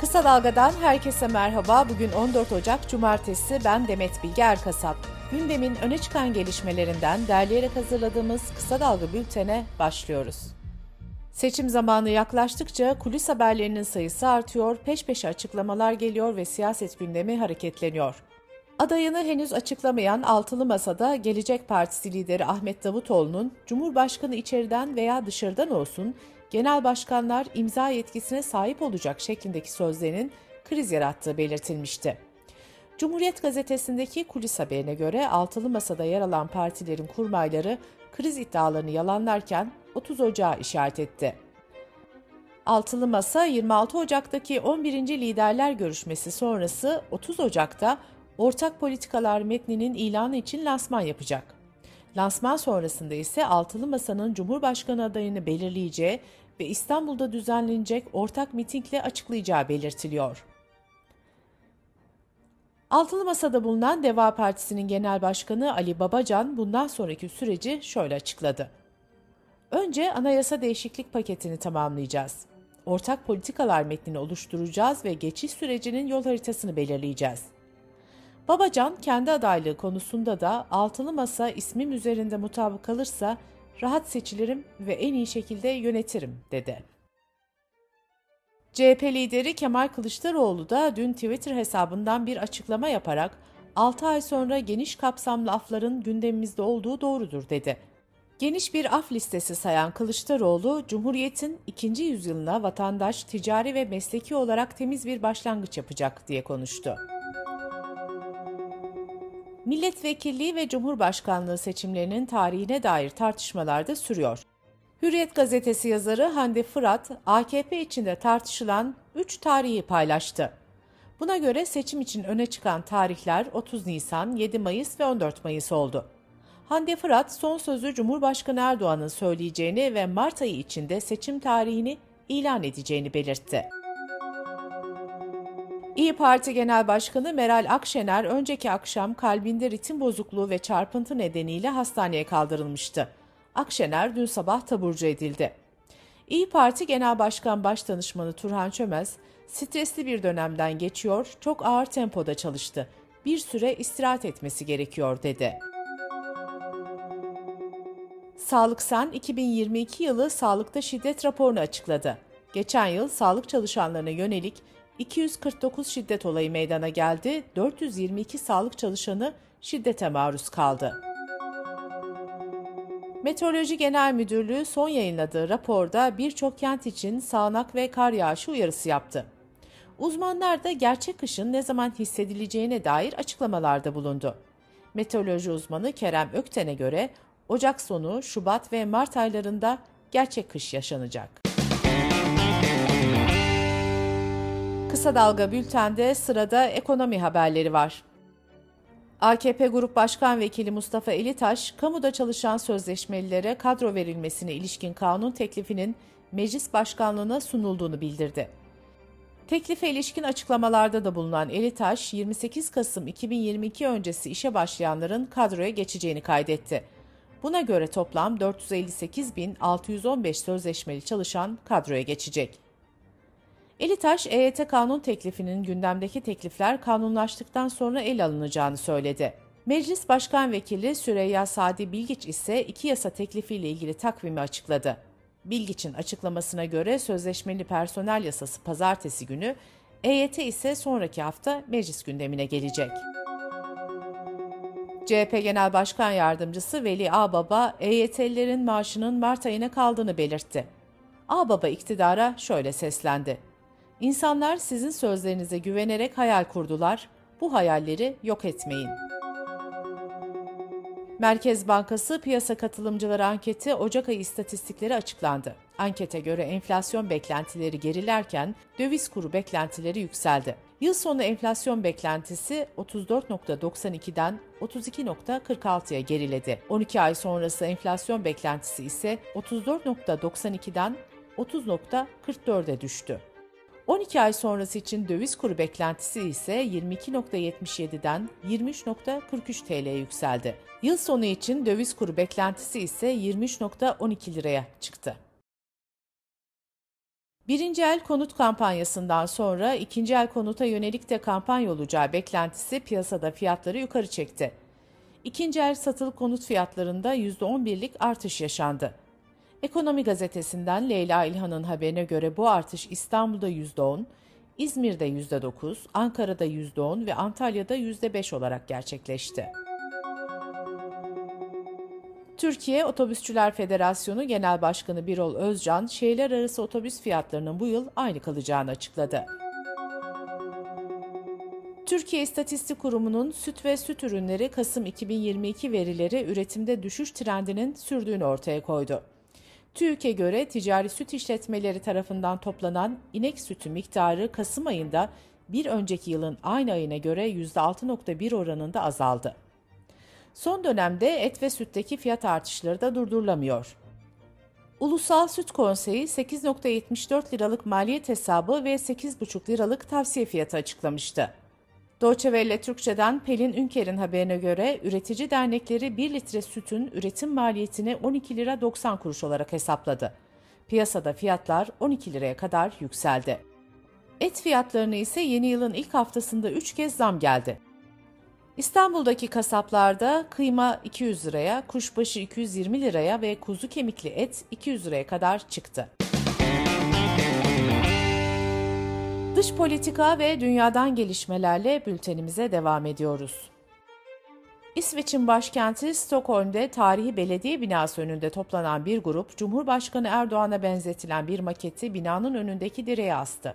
Kısa Dalga'dan herkese merhaba. Bugün 14 Ocak Cumartesi. Ben Demet Bilge Erkasap. Gündemin öne çıkan gelişmelerinden derleyerek hazırladığımız Kısa Dalga bültene başlıyoruz. Seçim zamanı yaklaştıkça kulis haberlerinin sayısı artıyor, peş peşe açıklamalar geliyor ve siyaset gündemi hareketleniyor. Adayını henüz açıklamayan Altılı Masa'da Gelecek Partisi lideri Ahmet Davutoğlu'nun Cumhurbaşkanı içeriden veya dışarıdan olsun genel başkanlar imza yetkisine sahip olacak şeklindeki sözlerinin kriz yarattığı belirtilmişti. Cumhuriyet gazetesindeki kulis haberine göre altılı masada yer alan partilerin kurmayları kriz iddialarını yalanlarken 30 Ocağı işaret etti. Altılı Masa 26 Ocak'taki 11. liderler görüşmesi sonrası 30 Ocak'ta ortak politikalar metninin ilanı için lansman yapacak. Lansman sonrasında ise Altılı Masa'nın Cumhurbaşkanı adayını belirleyeceği ve İstanbul'da düzenlenecek ortak mitingle açıklayacağı belirtiliyor. Altılı Masa'da bulunan Deva Partisi'nin genel başkanı Ali Babacan bundan sonraki süreci şöyle açıkladı. Önce anayasa değişiklik paketini tamamlayacağız. Ortak politikalar metnini oluşturacağız ve geçiş sürecinin yol haritasını belirleyeceğiz. Babacan kendi adaylığı konusunda da altılı masa ismim üzerinde mutabık kalırsa rahat seçilirim ve en iyi şekilde yönetirim dedi. CHP lideri Kemal Kılıçdaroğlu da dün Twitter hesabından bir açıklama yaparak 6 ay sonra geniş kapsamlı afların gündemimizde olduğu doğrudur dedi. Geniş bir af listesi sayan Kılıçdaroğlu, Cumhuriyet'in ikinci yüzyılına vatandaş, ticari ve mesleki olarak temiz bir başlangıç yapacak diye konuştu. Milletvekilliği ve Cumhurbaşkanlığı seçimlerinin tarihine dair tartışmalar da sürüyor. Hürriyet gazetesi yazarı Hande Fırat, AKP içinde tartışılan 3 tarihi paylaştı. Buna göre seçim için öne çıkan tarihler 30 Nisan, 7 Mayıs ve 14 Mayıs oldu. Hande Fırat son sözü Cumhurbaşkanı Erdoğan'ın söyleyeceğini ve Mart ayı içinde seçim tarihini ilan edeceğini belirtti. İyi Parti Genel Başkanı Meral Akşener önceki akşam kalbinde ritim bozukluğu ve çarpıntı nedeniyle hastaneye kaldırılmıştı. Akşener dün sabah taburcu edildi. İyi Parti Genel Başkan Başdanışmanı Turhan Çömez, stresli bir dönemden geçiyor, çok ağır tempoda çalıştı. Bir süre istirahat etmesi gerekiyor dedi. Sağlık Sen 2022 yılı sağlıkta şiddet raporunu açıkladı. Geçen yıl sağlık çalışanlarına yönelik 249 şiddet olayı meydana geldi, 422 sağlık çalışanı şiddete maruz kaldı. Meteoroloji Genel Müdürlüğü son yayınladığı raporda birçok kent için sağanak ve kar yağışı uyarısı yaptı. Uzmanlar da gerçek kışın ne zaman hissedileceğine dair açıklamalarda bulundu. Meteoroloji uzmanı Kerem Ökten'e göre Ocak sonu, Şubat ve Mart aylarında gerçek kış yaşanacak. Kısa Dalga Bülten'de sırada ekonomi haberleri var. AKP Grup Başkan Vekili Mustafa Elitaş, kamuda çalışan sözleşmelilere kadro verilmesine ilişkin kanun teklifinin meclis başkanlığına sunulduğunu bildirdi. Teklife ilişkin açıklamalarda da bulunan Elitaş, 28 Kasım 2022 öncesi işe başlayanların kadroya geçeceğini kaydetti. Buna göre toplam 458.615 sözleşmeli çalışan kadroya geçecek. Elitaş, EYT kanun teklifinin gündemdeki teklifler kanunlaştıktan sonra el alınacağını söyledi. Meclis Başkan Vekili Süreyya Sadi Bilgiç ise iki yasa teklifiyle ilgili takvimi açıkladı. Bilgiç'in açıklamasına göre sözleşmeli personel yasası pazartesi günü, EYT ise sonraki hafta meclis gündemine gelecek. CHP Genel Başkan Yardımcısı Veli Ağbaba, EYT'lilerin maaşının Mart ayına kaldığını belirtti. Ağbaba iktidara şöyle seslendi. İnsanlar sizin sözlerinize güvenerek hayal kurdular. Bu hayalleri yok etmeyin. Merkez Bankası piyasa katılımcıları anketi Ocak ayı istatistikleri açıklandı. Ankete göre enflasyon beklentileri gerilerken döviz kuru beklentileri yükseldi. Yıl sonu enflasyon beklentisi 34.92'den 32.46'ya geriledi. 12 ay sonrası enflasyon beklentisi ise 34.92'den 30.44'e düştü. 12 ay sonrası için döviz kuru beklentisi ise 22.77'den 23.43 TL'ye yükseldi. Yıl sonu için döviz kuru beklentisi ise 23.12 liraya çıktı. Birinci el konut kampanyasından sonra ikinci el konuta yönelik de kampanya olacağı beklentisi piyasada fiyatları yukarı çekti. İkinci el satılık konut fiyatlarında %11'lik artış yaşandı. Ekonomi gazetesinden Leyla İlhan'ın haberine göre bu artış İstanbul'da %10, İzmir'de %9, Ankara'da %10 ve Antalya'da %5 olarak gerçekleşti. Türkiye Otobüsçüler Federasyonu Genel Başkanı Birol Özcan, şehirler arası otobüs fiyatlarının bu yıl aynı kalacağını açıkladı. Türkiye İstatistik Kurumu'nun süt ve süt ürünleri Kasım 2022 verileri üretimde düşüş trendinin sürdüğünü ortaya koydu. TÜİK'e göre ticari süt işletmeleri tarafından toplanan inek sütü miktarı Kasım ayında bir önceki yılın aynı ayına göre %6.1 oranında azaldı. Son dönemde et ve sütteki fiyat artışları da durdurulamıyor. Ulusal Süt Konseyi 8.74 liralık maliyet hesabı ve 8.5 liralık tavsiye fiyatı açıklamıştı. Deutsche Welle Türkçe'den Pelin Ünker'in haberine göre üretici dernekleri 1 litre sütün üretim maliyetini 12 lira 90 kuruş olarak hesapladı. Piyasada fiyatlar 12 liraya kadar yükseldi. Et fiyatlarını ise yeni yılın ilk haftasında 3 kez zam geldi. İstanbul'daki kasaplarda kıyma 200 liraya, kuşbaşı 220 liraya ve kuzu kemikli et 200 liraya kadar çıktı. Dış politika ve dünyadan gelişmelerle bültenimize devam ediyoruz. İsveç'in başkenti Stockholm'de tarihi belediye binası önünde toplanan bir grup, Cumhurbaşkanı Erdoğan'a benzetilen bir maketi binanın önündeki direğe astı.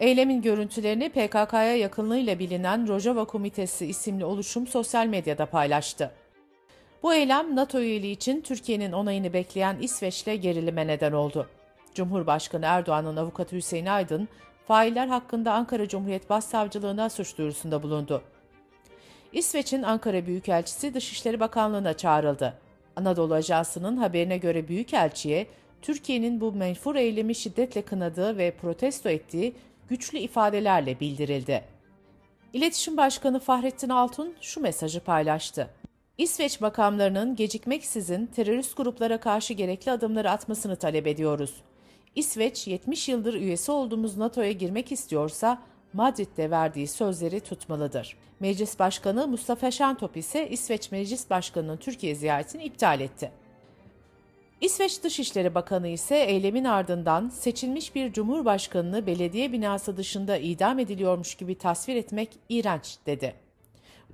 Eylemin görüntülerini PKK'ya yakınlığıyla bilinen Rojava Komitesi isimli oluşum sosyal medyada paylaştı. Bu eylem NATO üyeliği için Türkiye'nin onayını bekleyen İsveç'le gerilime neden oldu. Cumhurbaşkanı Erdoğan'ın avukatı Hüseyin Aydın, failler hakkında Ankara Cumhuriyet Başsavcılığına suç duyurusunda bulundu. İsveç'in Ankara Büyükelçisi Dışişleri Bakanlığı'na çağrıldı. Anadolu Ajansı'nın haberine göre Büyükelçi'ye Türkiye'nin bu menfur eylemi şiddetle kınadığı ve protesto ettiği güçlü ifadelerle bildirildi. İletişim Başkanı Fahrettin Altun şu mesajı paylaştı. İsveç makamlarının gecikmeksizin terörist gruplara karşı gerekli adımları atmasını talep ediyoruz. İsveç 70 yıldır üyesi olduğumuz NATO'ya girmek istiyorsa Madrid'de verdiği sözleri tutmalıdır. Meclis Başkanı Mustafa Şentop ise İsveç Meclis Başkanı'nın Türkiye ziyaretini iptal etti. İsveç Dışişleri Bakanı ise eylemin ardından seçilmiş bir cumhurbaşkanını belediye binası dışında idam ediliyormuş gibi tasvir etmek iğrenç dedi.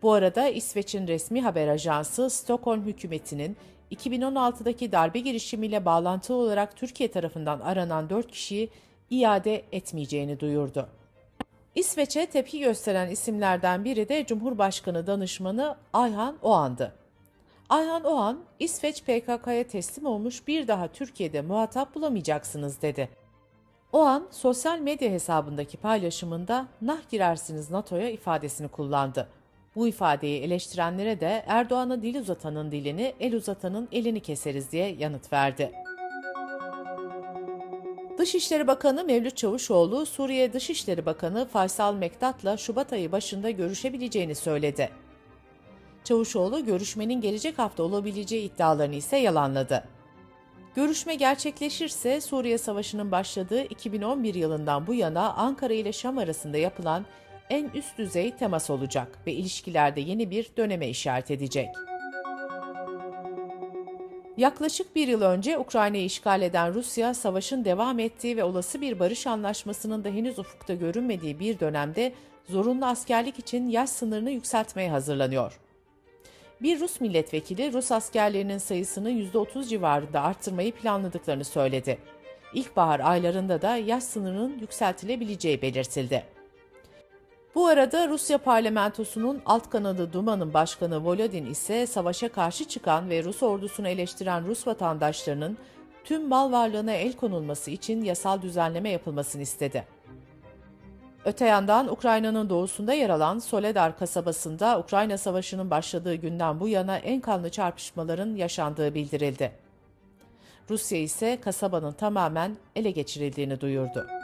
Bu arada İsveç'in resmi haber ajansı Stockholm hükümetinin 2016'daki darbe girişimiyle bağlantılı olarak Türkiye tarafından aranan 4 kişiyi iade etmeyeceğini duyurdu. İsveç'e tepki gösteren isimlerden biri de Cumhurbaşkanı danışmanı Ayhan Oğan'dı. Ayhan Oğan, İsveç PKK'ya teslim olmuş bir daha Türkiye'de muhatap bulamayacaksınız dedi. Oğan, sosyal medya hesabındaki paylaşımında nah girersiniz NATO'ya ifadesini kullandı. Bu ifadeyi eleştirenlere de Erdoğan'a dil uzatanın dilini, el uzatanın elini keseriz diye yanıt verdi. Dışişleri Bakanı Mevlüt Çavuşoğlu, Suriye Dışişleri Bakanı Faysal Mektat'la Şubat ayı başında görüşebileceğini söyledi. Çavuşoğlu görüşmenin gelecek hafta olabileceği iddialarını ise yalanladı. Görüşme gerçekleşirse Suriye Savaşı'nın başladığı 2011 yılından bu yana Ankara ile Şam arasında yapılan en üst düzey temas olacak ve ilişkilerde yeni bir döneme işaret edecek. Yaklaşık bir yıl önce Ukrayna'yı işgal eden Rusya, savaşın devam ettiği ve olası bir barış anlaşmasının da henüz ufukta görünmediği bir dönemde zorunlu askerlik için yaş sınırını yükseltmeye hazırlanıyor. Bir Rus milletvekili Rus askerlerinin sayısını %30 civarında arttırmayı planladıklarını söyledi. İlkbahar aylarında da yaş sınırının yükseltilebileceği belirtildi. Bu arada Rusya parlamentosunun alt kanadı Duma'nın başkanı Volodin ise savaşa karşı çıkan ve Rus ordusunu eleştiren Rus vatandaşlarının tüm mal varlığına el konulması için yasal düzenleme yapılmasını istedi. Öte yandan Ukrayna'nın doğusunda yer alan Soledar kasabasında Ukrayna Savaşı'nın başladığı günden bu yana en kanlı çarpışmaların yaşandığı bildirildi. Rusya ise kasabanın tamamen ele geçirildiğini duyurdu.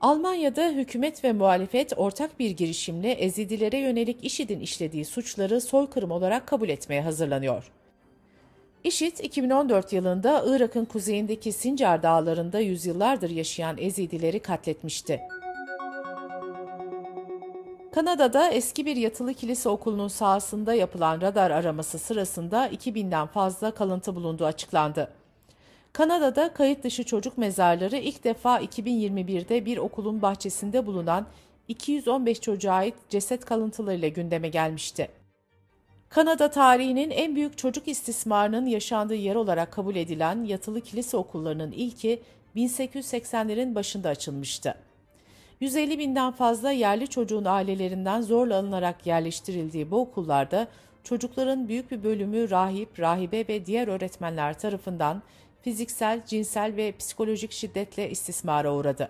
Almanya'da hükümet ve muhalefet ortak bir girişimle Ezidilere yönelik IŞİD'in işlediği suçları soykırım olarak kabul etmeye hazırlanıyor. IŞİD 2014 yılında Irak'ın kuzeyindeki Sincar dağlarında yüzyıllardır yaşayan Ezidileri katletmişti. Kanada'da eski bir yatılı kilise okulunun sahasında yapılan radar araması sırasında 2000'den fazla kalıntı bulunduğu açıklandı. Kanada'da kayıt dışı çocuk mezarları ilk defa 2021'de bir okulun bahçesinde bulunan 215 çocuğa ait ceset kalıntılarıyla gündeme gelmişti. Kanada tarihinin en büyük çocuk istismarının yaşandığı yer olarak kabul edilen yatılı kilise okullarının ilki 1880'lerin başında açılmıştı. 150 binden fazla yerli çocuğun ailelerinden zorla alınarak yerleştirildiği bu okullarda çocukların büyük bir bölümü rahip, rahibe ve diğer öğretmenler tarafından fiziksel, cinsel ve psikolojik şiddetle istismara uğradı.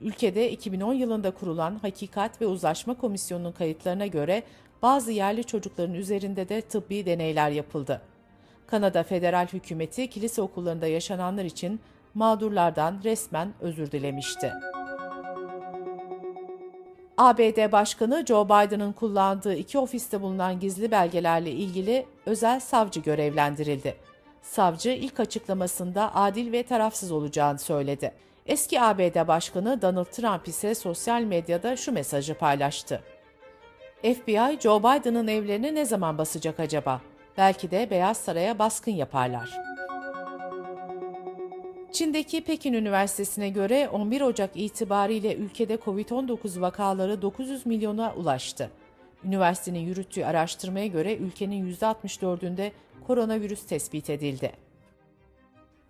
Ülkede 2010 yılında kurulan Hakikat ve Uzlaşma Komisyonu'nun kayıtlarına göre bazı yerli çocukların üzerinde de tıbbi deneyler yapıldı. Kanada federal hükümeti kilise okullarında yaşananlar için mağdurlardan resmen özür dilemişti. ABD Başkanı Joe Biden'ın kullandığı iki ofiste bulunan gizli belgelerle ilgili özel savcı görevlendirildi. Savcı ilk açıklamasında adil ve tarafsız olacağını söyledi. Eski ABD Başkanı Donald Trump ise sosyal medyada şu mesajı paylaştı. FBI, Joe Biden'ın evlerini ne zaman basacak acaba? Belki de Beyaz Saray'a baskın yaparlar. Çin'deki Pekin Üniversitesi'ne göre 11 Ocak itibariyle ülkede COVID-19 vakaları 900 milyona ulaştı. Üniversitenin yürüttüğü araştırmaya göre ülkenin %64'ünde koronavirüs tespit edildi.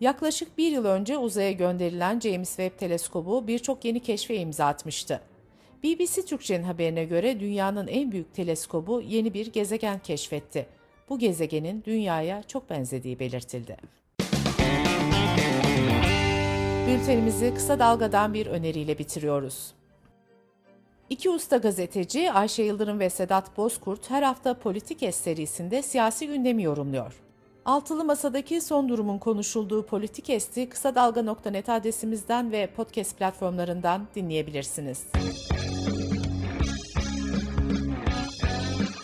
Yaklaşık bir yıl önce uzaya gönderilen James Webb Teleskobu birçok yeni keşfe imza atmıştı. BBC Türkçe'nin haberine göre dünyanın en büyük teleskobu yeni bir gezegen keşfetti. Bu gezegenin dünyaya çok benzediği belirtildi. Bültenimizi kısa dalgadan bir öneriyle bitiriyoruz. İki usta gazeteci Ayşe Yıldırım ve Sedat Bozkurt her hafta Politik Es serisinde siyasi gündemi yorumluyor. Altılı Masa'daki son durumun konuşulduğu Politik Es'i kısa dalga.net adresimizden ve podcast platformlarından dinleyebilirsiniz.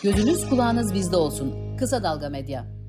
Gözünüz kulağınız bizde olsun. Kısa Dalga Medya.